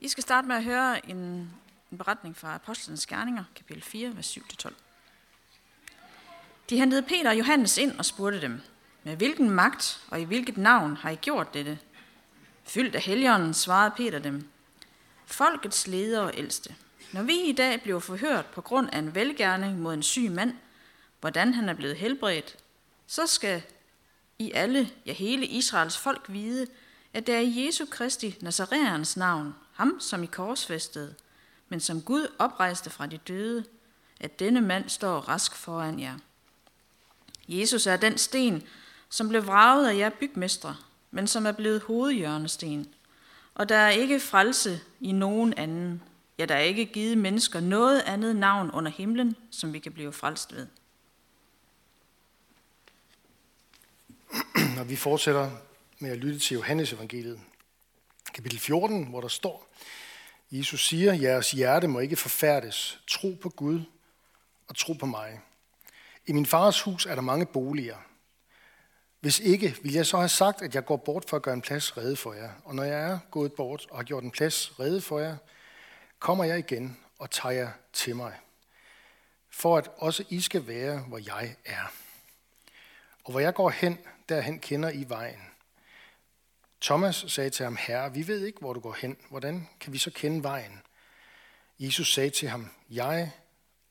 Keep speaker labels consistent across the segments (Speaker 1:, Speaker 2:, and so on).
Speaker 1: I skal starte med at høre en, en beretning fra Apostlenes Gerninger, kapitel 4, vers 7-12. De hentede Peter og Johannes ind og spurgte dem, med hvilken magt og i hvilket navn har I gjort dette? Fyldt af helgenen svarede Peter dem, folkets ledere og ældste. Når vi i dag bliver forhørt på grund af en velgærning mod en syg mand, hvordan han er blevet helbredt, så skal I alle, ja hele Israels folk vide, at det er i Jesu Kristi Nazareans navn, ham som I korsfæstede, men som Gud oprejste fra de døde, at denne mand står rask foran jer. Jesus er den sten, som blev vraget af jer bygmestre, men som er blevet hovedhjørnesten. Og der er ikke frelse i nogen anden. Ja, der er ikke givet mennesker noget andet navn under himlen, som vi kan blive frelst ved.
Speaker 2: Når vi fortsætter med at lytte til Johannes evangeliet, kapitel 14, hvor der står, Jesus siger, jeres hjerte må ikke forfærdes. Tro på Gud og tro på mig. I min fars hus er der mange boliger. Hvis ikke, vil jeg så have sagt, at jeg går bort for at gøre en plads redde for jer. Og når jeg er gået bort og har gjort en plads redde for jer, kommer jeg igen og tager jer til mig. For at også I skal være, hvor jeg er. Og hvor jeg går hen, derhen kender I vejen. Thomas sagde til ham, Herre, vi ved ikke, hvor du går hen. Hvordan kan vi så kende vejen? Jesus sagde til ham, Jeg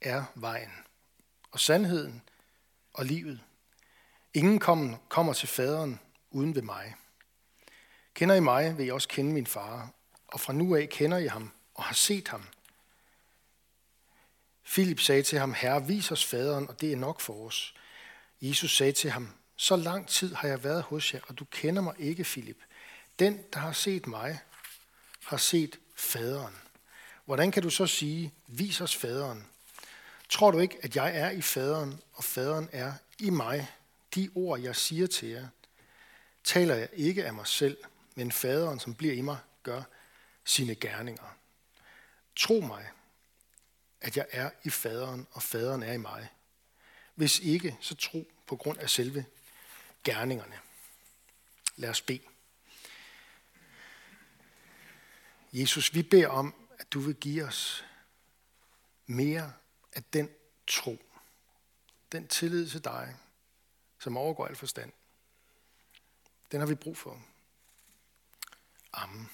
Speaker 2: er vejen og sandheden og livet. Ingen kommer til faderen uden ved mig. Kender I mig, vil I også kende min far, og fra nu af kender I ham og har set ham. Filip sagde til ham, Herre, vis os faderen, og det er nok for os. Jesus sagde til ham, så lang tid har jeg været hos jer, og du kender mig ikke, Filip. Den, der har set mig, har set faderen. Hvordan kan du så sige, vis os faderen? Tror du ikke, at jeg er i faderen, og faderen er i mig? De ord, jeg siger til jer, taler jeg ikke af mig selv, men faderen, som bliver i mig, gør sine gerninger. Tro mig, at jeg er i faderen, og faderen er i mig. Hvis ikke, så tro på grund af selve gerningerne. Lad os bede. Jesus, vi beder om, at du vil give os mere af den tro, den tillid til dig, som overgår al forstand. Den har vi brug for. Amen.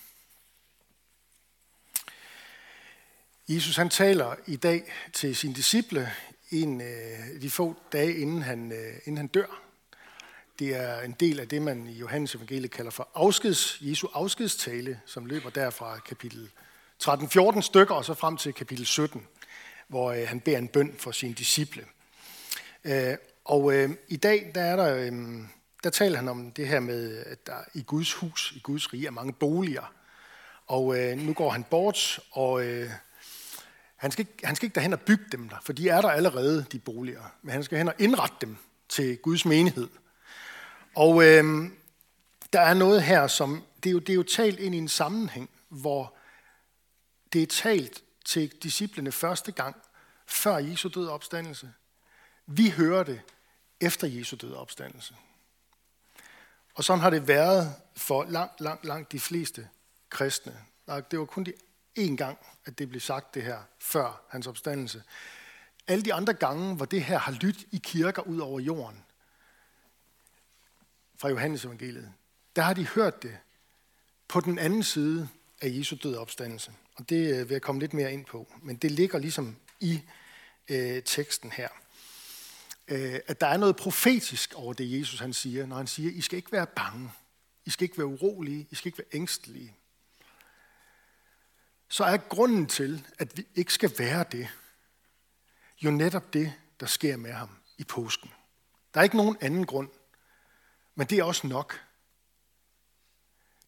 Speaker 2: Jesus han taler i dag til sine disciple en, øh, de få dage inden han, øh, inden han dør. Det er en del af det, man i Johannes evangeliet kalder for afskeds, Jesu afskedstale, som løber derfra kapitel 13-14 stykker og så frem til kapitel 17, hvor øh, han beder en bøn for sine disciple. Øh, og øh, i dag, der er der, øh, der taler han om det her med, at der i Guds hus, i Guds rige, er mange boliger. Og øh, nu går han bort, og øh, han, skal ikke, han skal ikke derhen og bygge dem der, for de er der allerede, de boliger. Men han skal hen og indrette dem til Guds menighed. Og øh, der er noget her, som det er, jo, det er jo talt ind i en sammenhæng, hvor det er talt til disciplene første gang, før Jesu død og opstandelse. Vi hører det efter Jesu død og opstandelse. Og sådan har det været for langt, langt, langt de fleste kristne. Det var kun de én gang, at det blev sagt det her, før hans opstandelse. Alle de andre gange, hvor det her har lyttet i kirker ud over jorden, fra Johannes evangeliet, der har de hørt det på den anden side af Jesu død opstandelse. Og det øh, vil jeg komme lidt mere ind på. Men det ligger ligesom i øh, teksten her. Øh, at der er noget profetisk over det, Jesus han siger, når han siger, I skal ikke være bange. I skal ikke være urolige. I skal ikke være ængstelige. Så er grunden til, at vi ikke skal være det, jo netop det, der sker med ham i påsken. Der er ikke nogen anden grund. Men det er også nok.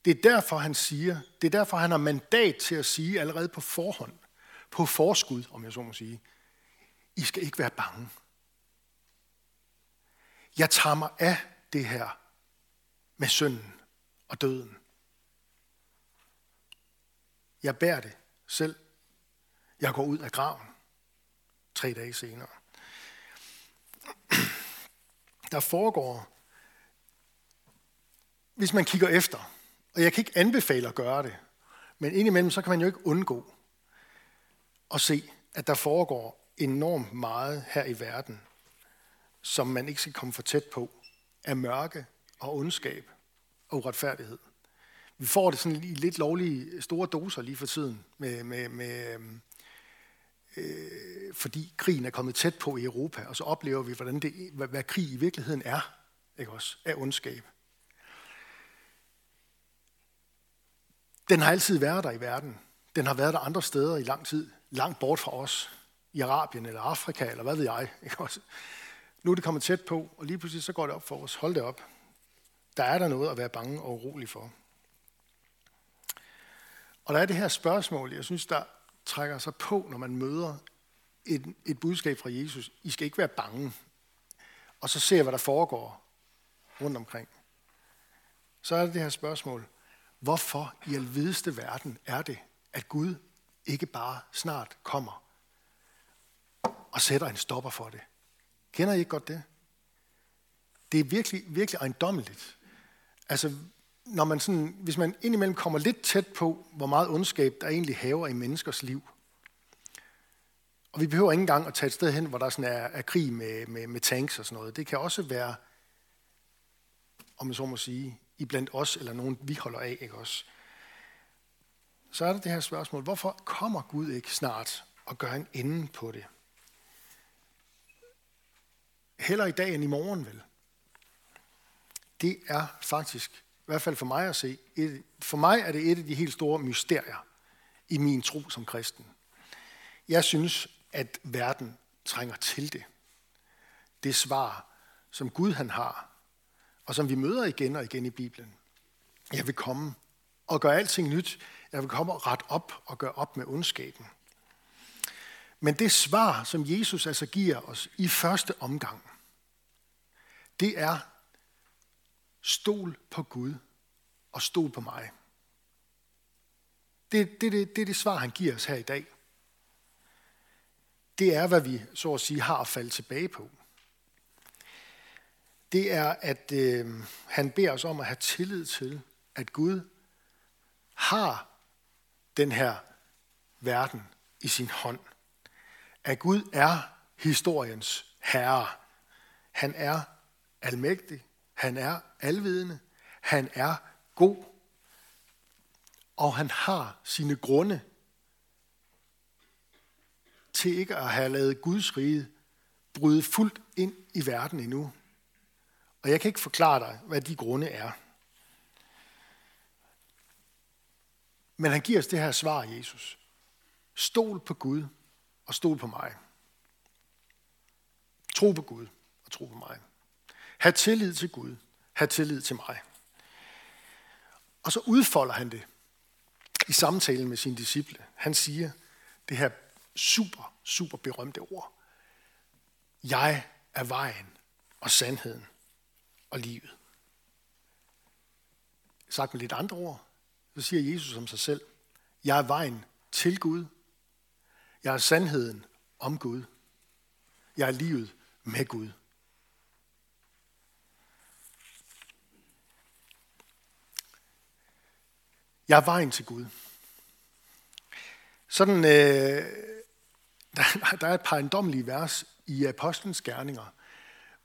Speaker 2: Det er derfor, han siger, det er derfor, han har mandat til at sige allerede på forhånd, på forskud, om jeg så må sige, I skal ikke være bange. Jeg tager mig af det her med synden og døden. Jeg bærer det selv. Jeg går ud af graven tre dage senere. Der foregår hvis man kigger efter, og jeg kan ikke anbefale at gøre det, Men indimellem, så kan man jo ikke undgå at se, at der foregår enormt meget her i verden, som man ikke skal komme for tæt på, af mørke og ondskab og uretfærdighed. Vi får det sådan i lidt lovlige store doser lige for tiden, med, med, med, øh, fordi krigen er kommet tæt på i Europa, og så oplever vi, hvordan det, hvad, hvad krig i virkeligheden er, ikke også, af ondskab. Den har altid været der i verden. Den har været der andre steder i lang tid, langt bort fra os, i Arabien eller Afrika, eller hvad ved jeg. Ikke også? Nu er det kommet tæt på, og lige pludselig så går det op for os. Hold det op. Der er der noget at være bange og urolig for. Og der er det her spørgsmål, jeg synes, der trækker sig på, når man møder et, et budskab fra Jesus. I skal ikke være bange. Og så ser, hvad der foregår rundt omkring. Så er det det her spørgsmål. Hvorfor i alvideste verden er det, at Gud ikke bare snart kommer og sætter en stopper for det? Kender I ikke godt det? Det er virkelig, virkelig ejendommeligt. Altså, når man sådan, hvis man indimellem kommer lidt tæt på, hvor meget ondskab der egentlig haver i menneskers liv, og vi behøver ikke engang at tage et sted hen, hvor der sådan er, er krig med, med, med tanks og sådan noget. Det kan også være, om man så må sige, i blandt os, eller nogen vi holder af, ikke også? Så er der det her spørgsmål, hvorfor kommer Gud ikke snart og gør en ende på det? Heller i dag end i morgen, vel? Det er faktisk i hvert fald for mig at se, et, for mig er det et af de helt store mysterier i min tro som kristen. Jeg synes, at verden trænger til det. Det svar, som Gud han har, og som vi møder igen og igen i Bibelen. Jeg vil komme og gøre alting nyt. Jeg vil komme og rette op og gøre op med ondskaben. Men det svar, som Jesus altså giver os i første omgang, det er Stol på Gud og stol på mig. Det, det, det, det er det svar, han giver os her i dag. Det er, hvad vi så at sige har at falde tilbage på. Det er, at øh, han beder os om at have tillid til, at Gud har den her verden i sin hånd. At Gud er historiens herre. Han er almægtig. Han er alvidende. Han er god. Og han har sine grunde til ikke at have lavet Guds rige bryde fuldt ind i verden endnu. Og jeg kan ikke forklare dig, hvad de grunde er. Men han giver os det her svar, Jesus. Stol på Gud og stol på mig. Tro på Gud og tro på mig. Ha' tillid til Gud. Ha' tillid til mig. Og så udfolder han det i samtalen med sine disciple. Han siger det her super, super berømte ord. Jeg er vejen og sandheden og livet. Sagt med lidt andre ord, så siger Jesus om sig selv, jeg er vejen til Gud. Jeg er sandheden om Gud. Jeg er livet med Gud. Jeg er vejen til Gud. Sådan, øh, der, der er et par endommelige vers i Apostlenes Gerninger,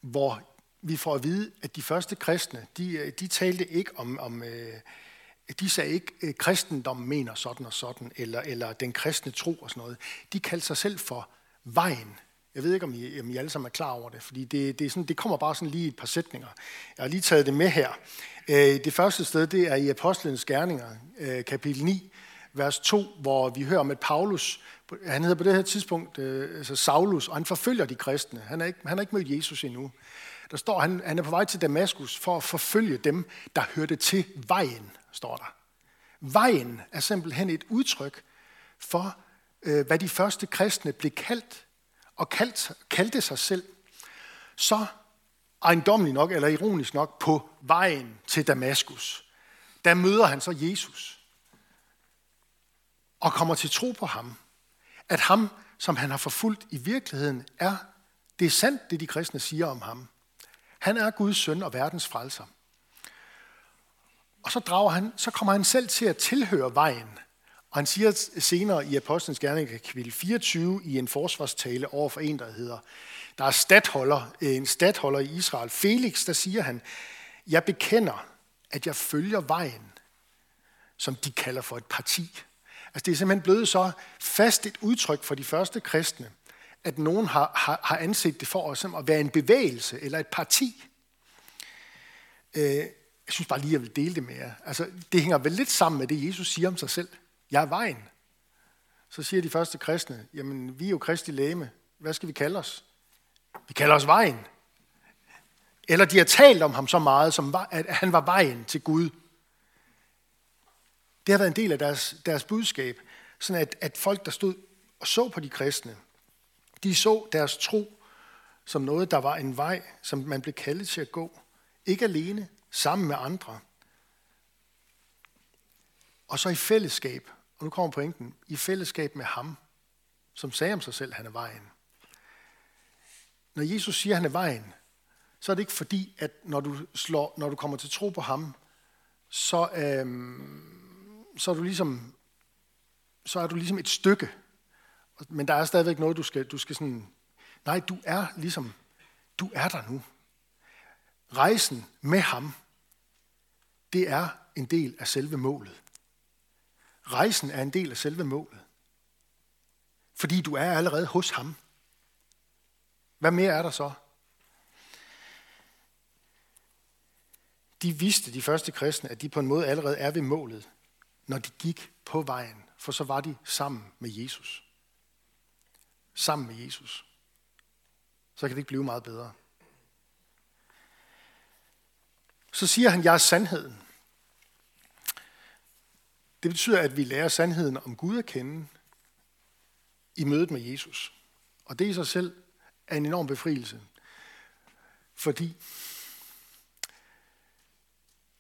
Speaker 2: hvor vi får at vide, at de første kristne, de, øh, de talte ikke om, om øh, de sagde ikke, øh, at kristendommen mener sådan og sådan, eller, eller den kristne tro og sådan noget. De kaldte sig selv for vejen. Jeg ved ikke, om I, om I alle sammen er klar over det, fordi det, det, er sådan, det kommer bare sådan lige et par sætninger. Jeg har lige taget det med her. Det første sted, det er i Apostlenes Gerninger, kapitel 9, vers 2, hvor vi hører om, at Paulus, han hedder på det her tidspunkt altså Saulus, og han forfølger de kristne. Han har ikke, han har ikke mødt Jesus endnu. Der står, han, han er på vej til Damaskus for at forfølge dem, der hørte til vejen, står der. Vejen er simpelthen et udtryk for, øh, hvad de første kristne blev kaldt, og kaldt, kaldte sig selv. Så ejendomlig nok, eller ironisk nok, på vejen til Damaskus. Der møder han så Jesus og kommer til tro på ham. At ham, som han har forfulgt i virkeligheden, er det er sandt, det de kristne siger om ham. Han er Guds søn og verdens frelser. Og så, drager han, så kommer han selv til at tilhøre vejen. Og han siger senere i Apostlenes Gerning, kapitel 24, i en forsvarstale over for en, der hedder, der er stadholder, øh, en stadholder i Israel, Felix, der siger han, jeg bekender, at jeg følger vejen, som de kalder for et parti. Altså det er simpelthen blevet så fast et udtryk for de første kristne, at nogen har, har, har anset det for os at være en bevægelse eller et parti. Øh, jeg synes bare lige, at jeg vil dele det med jer. Altså, det hænger vel lidt sammen med det, Jesus siger om sig selv. Jeg er vejen. Så siger de første kristne, jamen vi er jo kristi læme. Hvad skal vi kalde os? Vi kalder os vejen. Eller de har talt om ham så meget, som at han var vejen til Gud. Det har været en del af deres, deres budskab. Sådan at, at folk, der stod og så på de kristne, de så deres tro som noget, der var en vej, som man blev kaldet til at gå. Ikke alene, sammen med andre. Og så i fællesskab, og nu kommer pointen, i fællesskab med ham, som sagde om sig selv, at han er vejen. Når Jesus siger, at han er vejen, så er det ikke fordi, at når du, slår, når du kommer til tro på ham, så, øhm, så er du ligesom så er du ligesom et stykke. Men der er stadigvæk noget, du skal, du skal sådan... Nej, du er ligesom... Du er der nu. Rejsen med ham, det er en del af selve målet. Rejsen er en del af selve målet. Fordi du er allerede hos ham. Hvad mere er der så? De vidste, de første kristne, at de på en måde allerede er ved målet, når de gik på vejen, for så var de sammen med Jesus. Sammen med Jesus. Så kan det ikke blive meget bedre. Så siger han, jeg er sandheden. Det betyder, at vi lærer sandheden om Gud at kende i mødet med Jesus. Og det i sig selv er en enorm befrielse. Fordi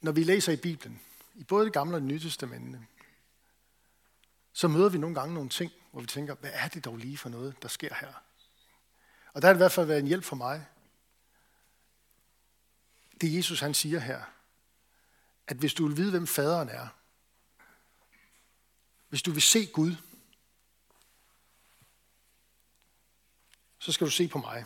Speaker 2: når vi læser i Bibelen, i både det gamle og det nye testamente, så møder vi nogle gange nogle ting, hvor vi tænker, hvad er det dog lige for noget, der sker her? Og der har det i hvert fald været en hjælp for mig. Det Jesus han siger her, at hvis du vil vide, hvem faderen er, hvis du vil se Gud, så skal du se på mig.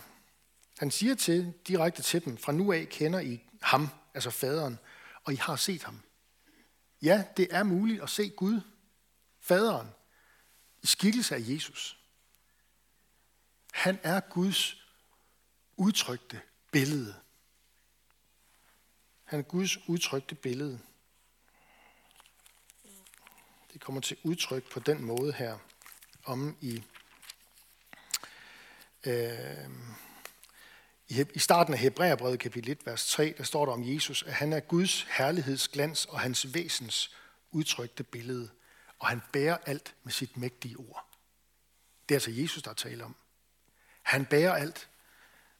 Speaker 2: Han siger til, direkte til dem, fra nu af kender I ham, altså faderen, og I har set ham. Ja, det er muligt at se Gud, faderen, i skikkelse af Jesus. Han er Guds udtrykte billede. Han er Guds udtrykte billede. Det kommer til udtryk på den måde her, om i, øh, i starten af Hebræerbrevet kapitel 1, vers 3, der står der om Jesus, at han er Guds herlighedsglans og hans væsens udtrykte billede, og han bærer alt med sit mægtige ord. Det er altså Jesus, der taler om. Han bærer alt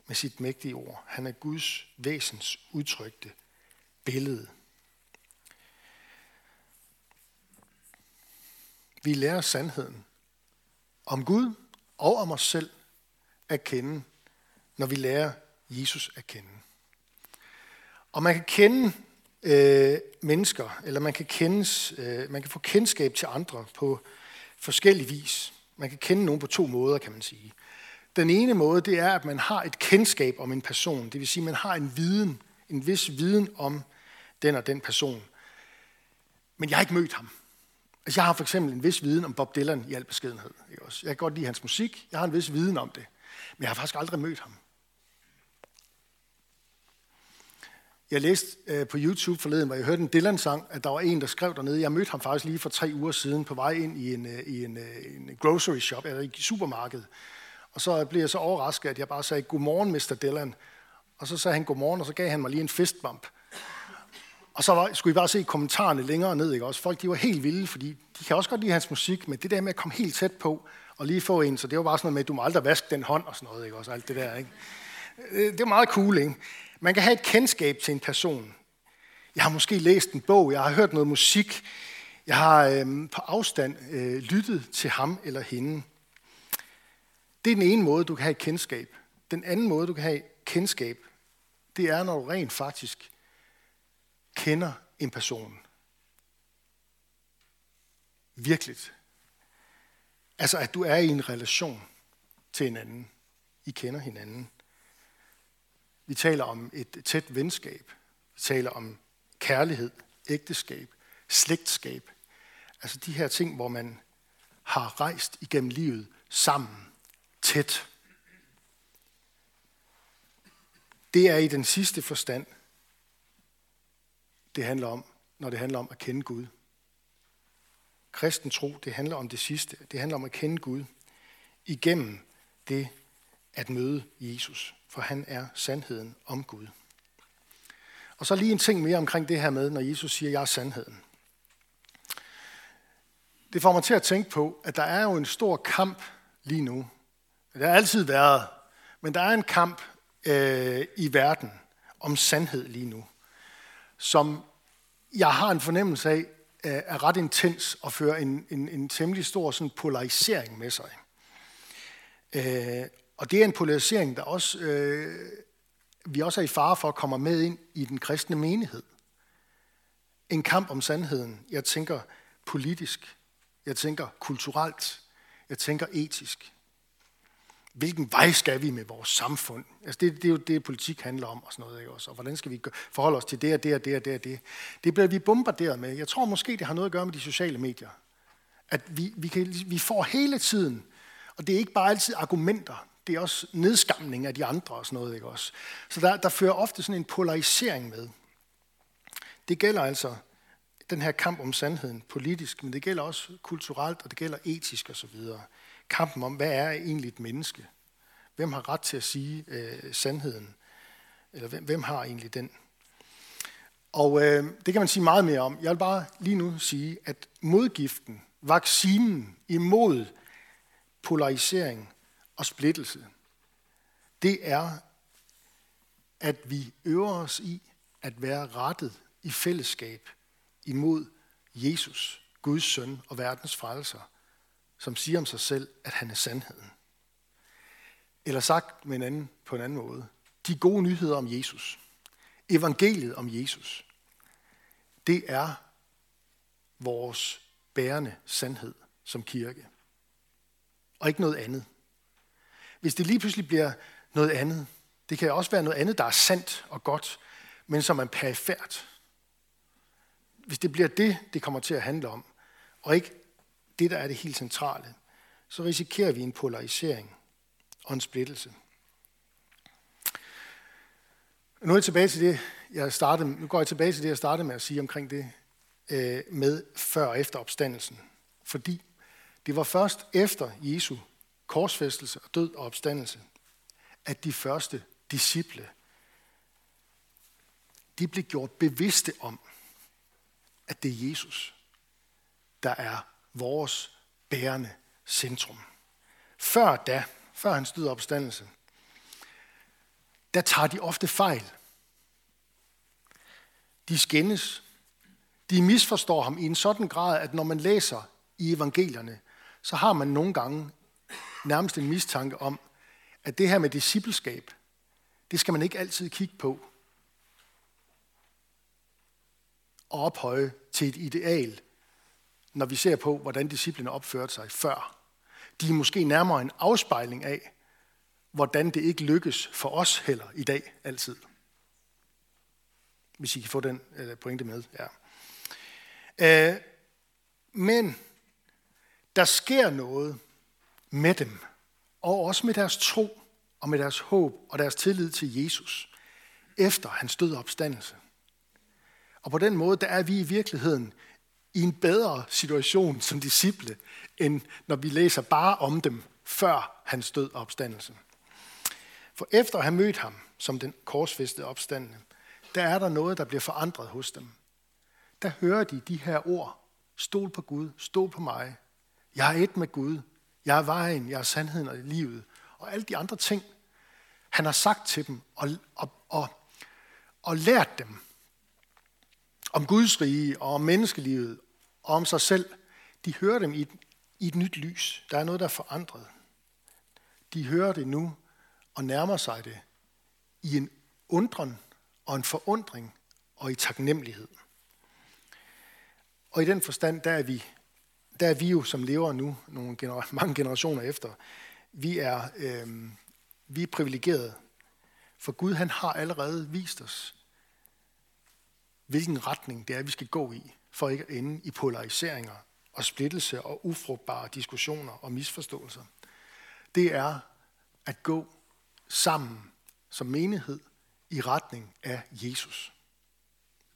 Speaker 2: med sit mægtige ord. Han er Guds væsens udtrykte billede. Vi lærer sandheden om Gud og om os selv at kende, når vi lærer Jesus at kende. Og man kan kende øh, mennesker, eller man kan, kendes, øh, man kan få kendskab til andre på forskellig vis. Man kan kende nogen på to måder, kan man sige. Den ene måde, det er, at man har et kendskab om en person. Det vil sige, at man har en viden, en vis viden om den og den person. Men jeg har ikke mødt ham. Altså, jeg har for eksempel en vis viden om Bob Dylan i al beskedenhed. Ikke også? Jeg kan godt lide hans musik. Jeg har en vis viden om det. Men jeg har faktisk aldrig mødt ham. Jeg læste øh, på YouTube forleden, hvor jeg hørte en Dylan-sang, at der var en, der skrev dernede. Jeg mødte ham faktisk lige for tre uger siden på vej ind i en, øh, i en, øh, en grocery shop, eller i supermarkedet. Og så blev jeg så overrasket, at jeg bare sagde, godmorgen, Mr. Dylan. Og så sagde han godmorgen, og så gav han mig lige en fistbump. Og så var, skulle I bare se kommentarerne længere ned, ikke også? Folk, de var helt vilde, fordi de kan også godt lide hans musik, men det der med at komme helt tæt på, og lige få en, så det var bare sådan noget med, at du må aldrig vaske den hånd og sådan noget, ikke også? Alt det der, ikke? Øh, det er meget cool, ikke? Man kan have et kendskab til en person. Jeg har måske læst en bog, jeg har hørt noget musik, jeg har øh, på afstand øh, lyttet til ham eller hende. Det er den ene måde, du kan have et kendskab. Den anden måde, du kan have kendskab, det er, når du rent faktisk kender en person. virkeligt. Altså, at du er i en relation til hinanden. I kender hinanden. Vi taler om et tæt venskab. Vi taler om kærlighed, ægteskab, slægtskab. Altså de her ting, hvor man har rejst igennem livet sammen, tæt. Det er i den sidste forstand, det handler om, når det handler om at kende Gud. Kristen tro, det handler om det sidste. Det handler om at kende Gud igennem det at møde Jesus, for han er sandheden om Gud. Og så lige en ting mere omkring det her med, når Jesus siger, jeg er sandheden. Det får mig til at tænke på, at der er jo en stor kamp lige nu. Det har altid været, men der er en kamp øh, i verden om sandhed lige nu, som jeg har en fornemmelse af, øh, er ret intens og fører en, en, en temmelig stor sådan polarisering med sig. Øh, og det er en polarisering, der også, øh, vi også er i fare for at komme med ind i den kristne menighed. En kamp om sandheden. Jeg tænker politisk. Jeg tænker kulturelt. Jeg tænker etisk. Hvilken vej skal vi med vores samfund? Altså det, det er jo det, politik handler om og sådan noget. Ikke også? Og hvordan skal vi forholde os til det og det og det og det og det? Det bliver vi bombarderet med. Jeg tror måske, det har noget at gøre med de sociale medier. At vi, vi, kan, vi får hele tiden, og det er ikke bare altid argumenter, det er også nedskamning af de andre og sådan noget. Ikke også? Så der, der fører ofte sådan en polarisering med. Det gælder altså den her kamp om sandheden politisk, men det gælder også kulturelt, og det gælder etisk osv. Kampen om, hvad er egentlig et menneske? Hvem har ret til at sige øh, sandheden? Eller hvem, hvem har egentlig den? Og øh, det kan man sige meget mere om. Jeg vil bare lige nu sige, at modgiften, vaccinen imod polarisering og splittelse, det er, at vi øver os i at være rettet i fællesskab imod Jesus, Guds søn og verdens frelser, som siger om sig selv, at han er sandheden. Eller sagt med en anden, på en anden måde, de gode nyheder om Jesus, evangeliet om Jesus, det er vores bærende sandhed som kirke. Og ikke noget andet. Hvis det lige pludselig bliver noget andet, det kan også være noget andet, der er sandt og godt, men som er perifært. Hvis det bliver det, det kommer til at handle om, og ikke det, der er det helt centrale, så risikerer vi en polarisering og en splittelse. Nu er jeg tilbage til det, jeg startede, nu går jeg tilbage til det, jeg startede med at sige omkring det øh, med før og efter opstandelsen. Fordi det var først efter Jesu korsfæstelse og død og opstandelse, at de første disciple, de blev gjort bevidste om, at det er Jesus, der er vores bærende centrum. Før da, før hans død og opstandelse, der tager de ofte fejl. De skændes. De misforstår ham i en sådan grad, at når man læser i evangelierne, så har man nogle gange nærmest en mistanke om, at det her med discipleskab, det skal man ikke altid kigge på og ophøje til et ideal, når vi ser på, hvordan disciplene opførte sig før. De er måske nærmere en afspejling af, hvordan det ikke lykkes for os heller i dag altid. Hvis I kan få den øh, pointe med. Ja. Øh, men der sker noget med dem, og også med deres tro, og med deres håb og deres tillid til Jesus, efter hans død og opstandelse. Og på den måde, der er vi i virkeligheden i en bedre situation som disciple, end når vi læser bare om dem før hans død og opstandelse. For efter at have mødt ham som den korsfæstede opstandende, der er der noget, der bliver forandret hos dem. Der hører de de her ord. Stol på Gud, stol på mig. Jeg er et med Gud. Jeg er vejen, jeg er sandheden og livet. Og alle de andre ting, han har sagt til dem og, og, og, og lært dem om Guds rige og om menneskelivet og om sig selv, de hører dem i et, i et nyt lys. Der er noget, der er forandret. De hører det nu og nærmer sig det i en undren og en forundring og i taknemmelighed. Og i den forstand, der er vi der er vi jo, som lever nu, nogle gener- mange generationer efter, vi er, øh, vi er privilegerede. For Gud han har allerede vist os, hvilken retning det er, vi skal gå i, for ikke at ende i polariseringer og splittelse og ufrugtbare diskussioner og misforståelser. Det er at gå sammen som menighed i retning af Jesus.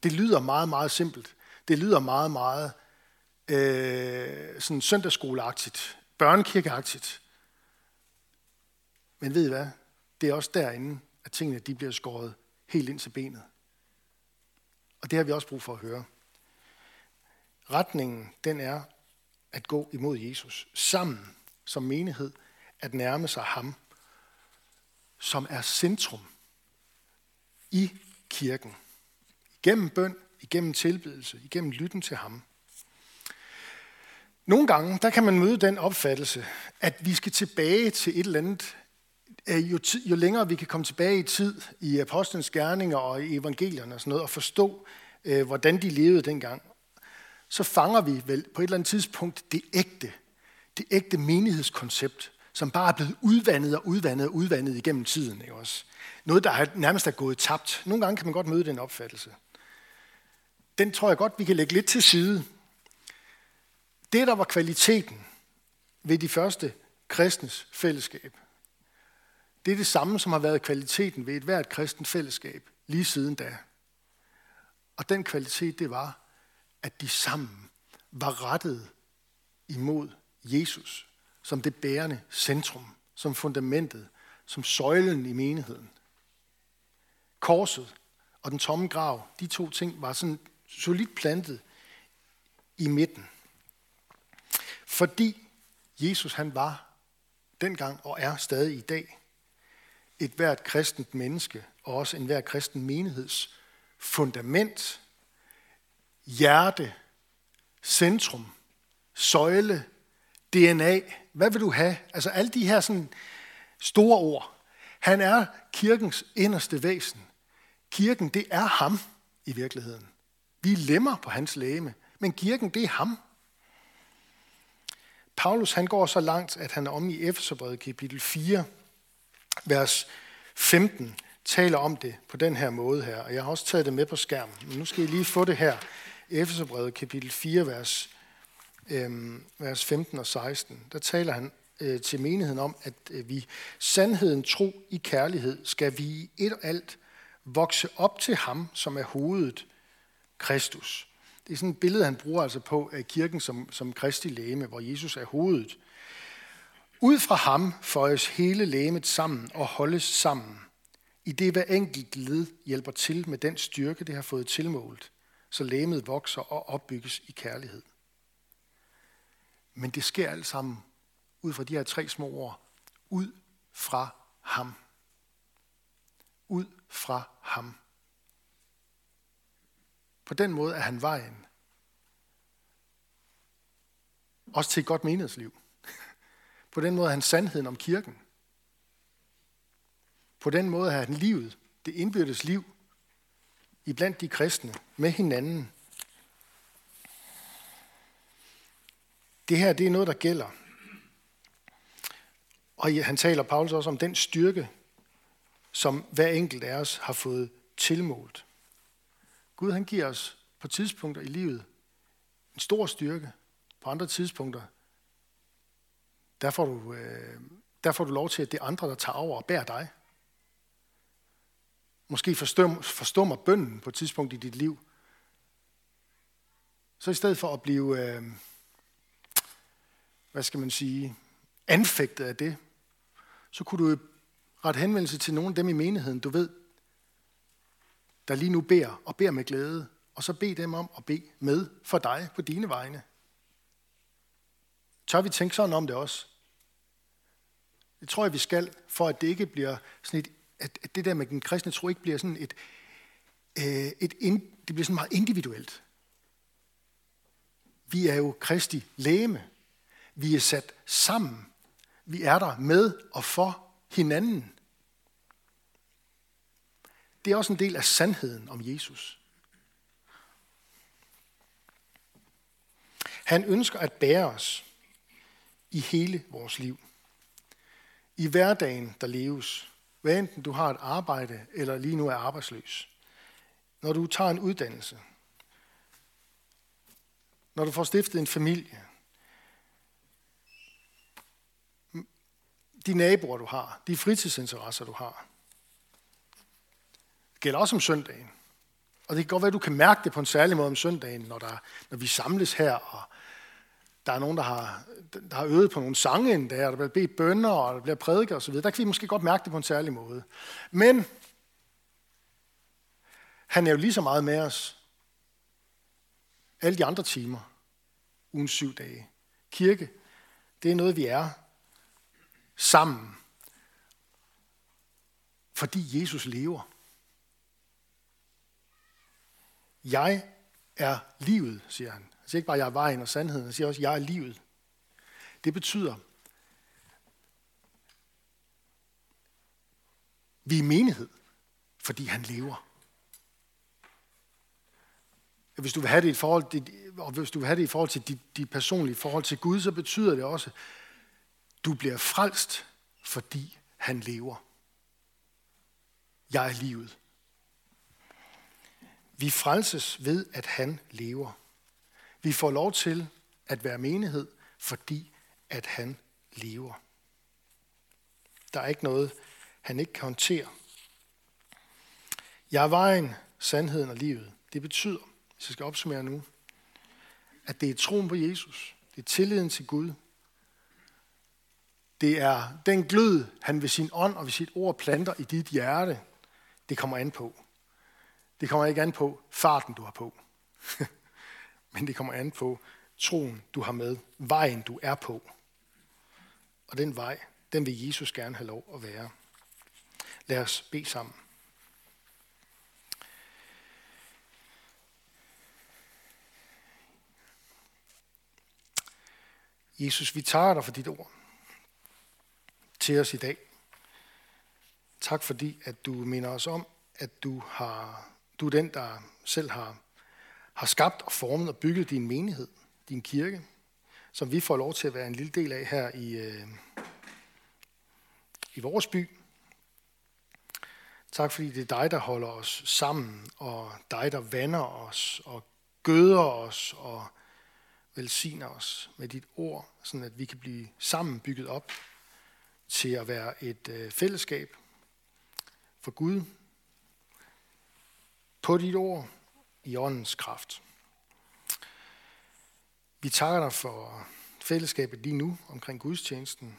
Speaker 2: Det lyder meget, meget simpelt. Det lyder meget, meget øh, sådan søndagsskoleagtigt, børnekirkeagtigt. Men ved I hvad? Det er også derinde, at tingene de bliver skåret helt ind til benet. Og det har vi også brug for at høre. Retningen, den er at gå imod Jesus. Sammen som menighed at nærme sig ham, som er centrum i kirken. Igennem bøn, igennem tilbedelse, igennem lytten til ham. Nogle gange, der kan man møde den opfattelse, at vi skal tilbage til et eller andet, jo, tid, jo længere vi kan komme tilbage i tid i apostlenes gerninger og i evangelierne og sådan noget, og forstå, øh, hvordan de levede dengang, så fanger vi vel på et eller andet tidspunkt det ægte, det ægte menighedskoncept, som bare er blevet udvandet og udvandet og udvandet igennem tiden. Ikke også? Noget, der nærmest er gået tabt. Nogle gange kan man godt møde den opfattelse. Den tror jeg godt, vi kan lægge lidt til side. Det, der var kvaliteten ved de første kristnes fællesskab, det er det samme, som har været kvaliteten ved et hvert kristent fællesskab lige siden da. Og den kvalitet, det var, at de sammen var rettet imod Jesus som det bærende centrum, som fundamentet, som søjlen i menigheden. Korset og den tomme grav, de to ting var sådan solidt plantet i midten. Fordi Jesus han var dengang og er stadig i dag et hvert kristent menneske og også en hver kristen menigheds fundament, hjerte, centrum, søjle, DNA. Hvad vil du have? Altså alle de her sådan store ord. Han er kirkens inderste væsen. Kirken, det er ham i virkeligheden. Vi lemmer på hans læme, men kirken, det er ham. Paulus han går så langt, at han om i Efeserbrevet kapitel 4, vers 15, taler om det på den her måde her. Og jeg har også taget det med på skærmen. Men nu skal I lige få det her. Efeserbrevet kapitel 4, vers, øh, vers 15 og 16. Der taler han øh, til menigheden om, at øh, vi sandheden, tro i kærlighed, skal vi i et og alt vokse op til ham, som er hovedet, Kristus. Det er sådan et billede, han bruger altså på af kirken som, som Kristi læme, hvor Jesus er hovedet. Ud fra ham føjes hele lægemet sammen og holdes sammen, i det hver enkelt led hjælper til med den styrke, det har fået tilmålt, så lægemet vokser og opbygges i kærlighed. Men det sker alt sammen ud fra de her tre små ord. Ud fra ham. Ud fra ham. På den måde er han vejen. Også til et godt menighedsliv. På den måde er han sandheden om kirken. På den måde er han livet, det indbyrdes liv, i blandt de kristne, med hinanden. Det her, det er noget, der gælder. Og han taler Paulus også om den styrke, som hver enkelt af os har fået tilmålt. Gud han giver os på tidspunkter i livet en stor styrke. På andre tidspunkter, der får du, øh, der får du lov til, at det er andre, der tager over og bærer dig. Måske forstummer bønden på et tidspunkt i dit liv. Så i stedet for at blive, øh, hvad skal man sige, anfægtet af det, så kunne du ret henvendelse til nogle af dem i menigheden, du ved, der lige nu beder og beder med glæde, og så bed dem om at bede med for dig på dine vegne. Tør vi tænke sådan om det også? Det tror jeg, vi skal, for at det ikke bliver sådan et, at det der med den kristne tro ikke bliver sådan et, øh, et ind, det bliver sådan meget individuelt. Vi er jo kristi læme. Vi er sat sammen. Vi er der med og for hinanden. Det er også en del af sandheden om Jesus. Han ønsker at bære os i hele vores liv. I hverdagen, der leves. Hvad enten du har et arbejde, eller lige nu er arbejdsløs. Når du tager en uddannelse. Når du får stiftet en familie. De naboer, du har. De fritidsinteresser, du har. Det gælder også om søndagen. Og det kan godt være, at du kan mærke det på en særlig måde om søndagen, når, der, når vi samles her, og der er nogen, der har, der har øvet på nogle sange endda, og der bliver bedt bønder, og der bliver prædiket osv. Der kan vi måske godt mærke det på en særlig måde. Men han er jo lige så meget med os alle de andre timer, ugen syv dage. Kirke, det er noget, vi er sammen, fordi Jesus lever. Jeg er livet, siger han. Han siger ikke bare, at jeg er vejen og sandheden. Han siger også, at jeg er livet. Det betyder, vi er menighed, fordi han lever. Hvis du vil have det i forhold til, og hvis du vil have det i forhold til dit, dit personlige forhold til Gud, så betyder det også, du bliver frelst, fordi han lever. Jeg er livet. Vi frelses ved, at han lever. Vi får lov til at være menighed, fordi at han lever. Der er ikke noget, han ikke kan håndtere. Jeg er vejen, sandheden og livet. Det betyder, hvis jeg skal opsummere nu, at det er troen på Jesus. Det er tilliden til Gud. Det er den glød, han ved sin ånd og ved sit ord planter i dit hjerte. Det kommer an på. Det kommer ikke an på farten, du har på. Men det kommer an på troen, du har med. Vejen, du er på. Og den vej, den vil Jesus gerne have lov at være. Lad os bede sammen. Jesus, vi tager dig for dit ord til os i dag. Tak fordi, at du minder os om, at du, har, du er den, der selv har, har skabt og formet og bygget din menighed, din kirke, som vi får lov til at være en lille del af her i, øh, i vores by. Tak fordi det er dig, der holder os sammen, og dig, der vander os og gøder os og velsigner os med dit ord, sådan at vi kan blive sammen bygget op til at være et øh, fællesskab for Gud på dit ord i åndens kraft. Vi takker dig for fællesskabet lige nu omkring gudstjenesten.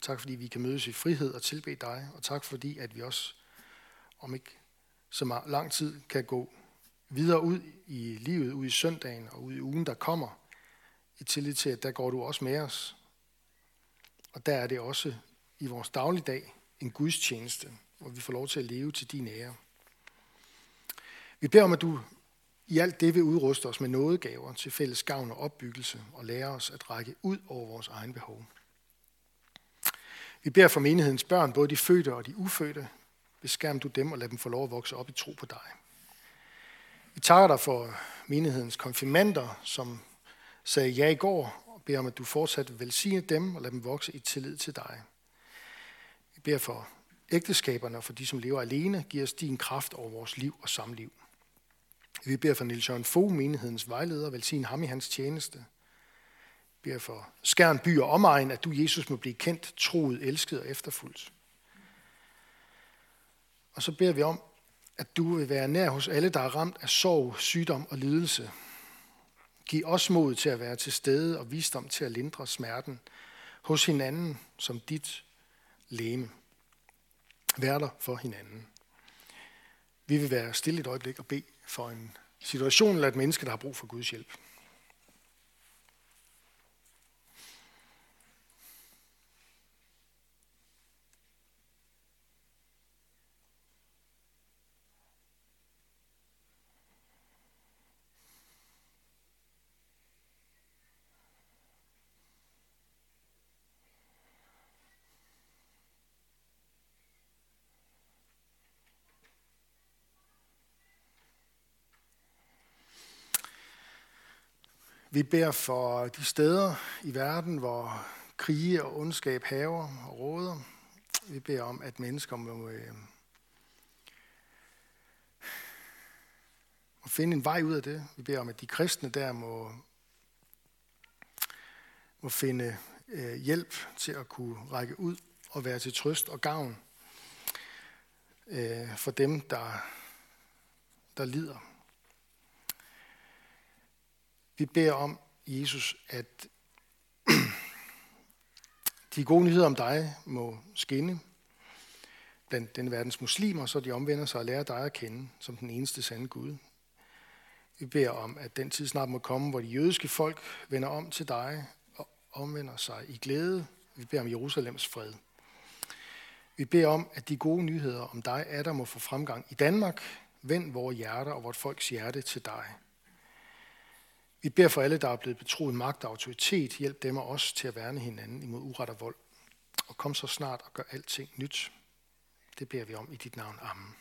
Speaker 2: Tak fordi vi kan mødes i frihed og tilbe dig, og tak fordi at vi også om ikke så lang tid kan gå videre ud i livet, ud i søndagen og ud i ugen, der kommer, i tillid til, at der går du også med os. Og der er det også i vores dagligdag en gudstjeneste, hvor vi får lov til at leve til din ære. Vi beder om, at du i alt det vil udruste os med nådegaver til fælles gavn og opbyggelse og lære os at række ud over vores egen behov. Vi beder for menighedens børn, både de fødte og de ufødte. Beskærm du dem og lad dem få lov at vokse op i tro på dig. Vi takker dig for menighedens konfirmander, som sagde ja i går, og beder om, at du fortsat vil velsigne dem og lad dem vokse i tillid til dig. Vi beder for ægteskaberne og for de, som lever alene, giver os din kraft over vores liv og samliv. Vi beder for Nils Jørgen Fogh, menighedens vejleder, velsigne ham i hans tjeneste. Vi beder for Skærn by og omegn, at du, Jesus, må blive kendt, troet, elsket og efterfulgt. Og så beder vi om, at du vil være nær hos alle, der er ramt af sorg, sygdom og lidelse. Giv os mod til at være til stede og visdom til at lindre smerten hos hinanden som dit læme. Vær der for hinanden. Vi vil være stille et øjeblik og bede for en situation eller et menneske, der har brug for Guds hjælp. Vi beder for de steder i verden, hvor krige og ondskab haver og råder. Vi beder om, at mennesker må, øh, må finde en vej ud af det. Vi beder om, at de kristne der må, må finde øh, hjælp til at kunne række ud og være til trøst og gavn øh, for dem, der, der lider. Vi beder om, Jesus, at de gode nyheder om dig må skinne blandt den verdens muslimer, så de omvender sig og lærer dig at kende som den eneste sande Gud. Vi beder om, at den tid snart må komme, hvor de jødiske folk vender om til dig og omvender sig i glæde. Vi beder om Jerusalems fred. Vi beder om, at de gode nyheder om dig er der må få fremgang i Danmark. Vend vores hjerter og vort folks hjerte til dig. Vi beder for alle, der er blevet betroet magt og autoritet. Hjælp dem og os til at værne hinanden imod uret og vold. Og kom så snart og gør alting nyt. Det beder vi om i dit navn. Amen.